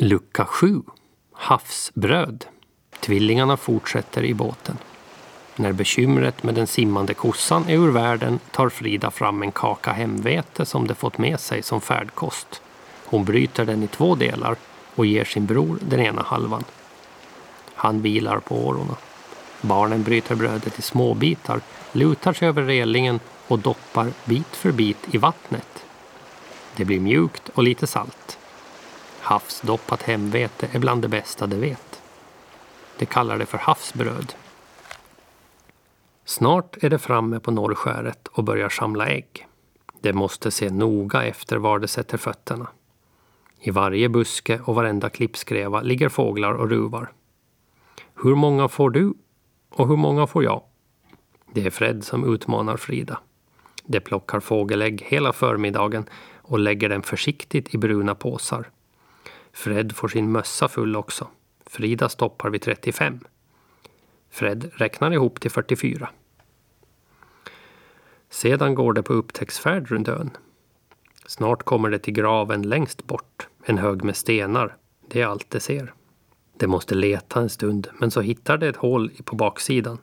Lucka 7. Havsbröd. Tvillingarna fortsätter i båten. När bekymret med den simmande kossan är ur världen tar Frida fram en kaka hemvete som de fått med sig som färdkost. Hon bryter den i två delar och ger sin bror den ena halvan. Han vilar på årorna. Barnen bryter brödet i små bitar, lutar sig över relingen och doppar bit för bit i vattnet. Det blir mjukt och lite salt. Havsdoppat hemvete är bland det bästa de vet. De kallar det för havsbröd. Snart är det framme på norrskäret och börjar samla ägg. De måste se noga efter var de sätter fötterna. I varje buske och varenda klippskreva ligger fåglar och ruvar. Hur många får du? Och hur många får jag? Det är Fred som utmanar Frida. De plockar fågelägg hela förmiddagen och lägger dem försiktigt i bruna påsar. Fred får sin mössa full också. Frida stoppar vid 35. Fred räknar ihop till 44. Sedan går det på upptäcktsfärd runt ön. Snart kommer det till graven längst bort, en hög med stenar. Det är allt det ser. Det måste leta en stund, men så hittar det ett hål på baksidan.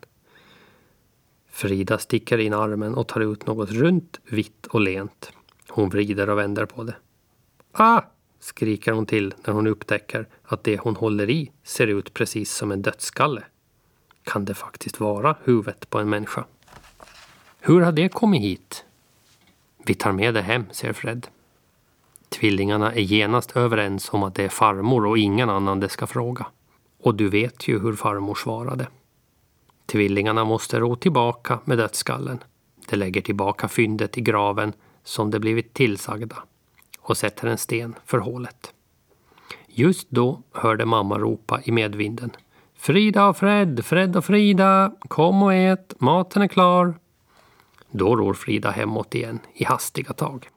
Frida sticker in armen och tar ut något runt, vitt och lent. Hon vrider och vänder på det. Ah! Skriker hon till när hon upptäcker att det hon håller i ser ut precis som en dödskalle. Kan det faktiskt vara huvudet på en människa? Hur har det kommit hit? Vi tar med det hem, säger Fred. Tvillingarna är genast överens om att det är farmor och ingen annan det ska fråga. Och du vet ju hur farmor svarade. Tvillingarna måste ro tillbaka med dödsskallen. De lägger tillbaka fyndet i graven som de blivit tillsagda och sätter en sten för hålet. Just då hörde mamma ropa i medvinden. Frida och Fred, Fred och Frida, kom och ät, maten är klar. Då ror Frida hemåt igen i hastiga tag.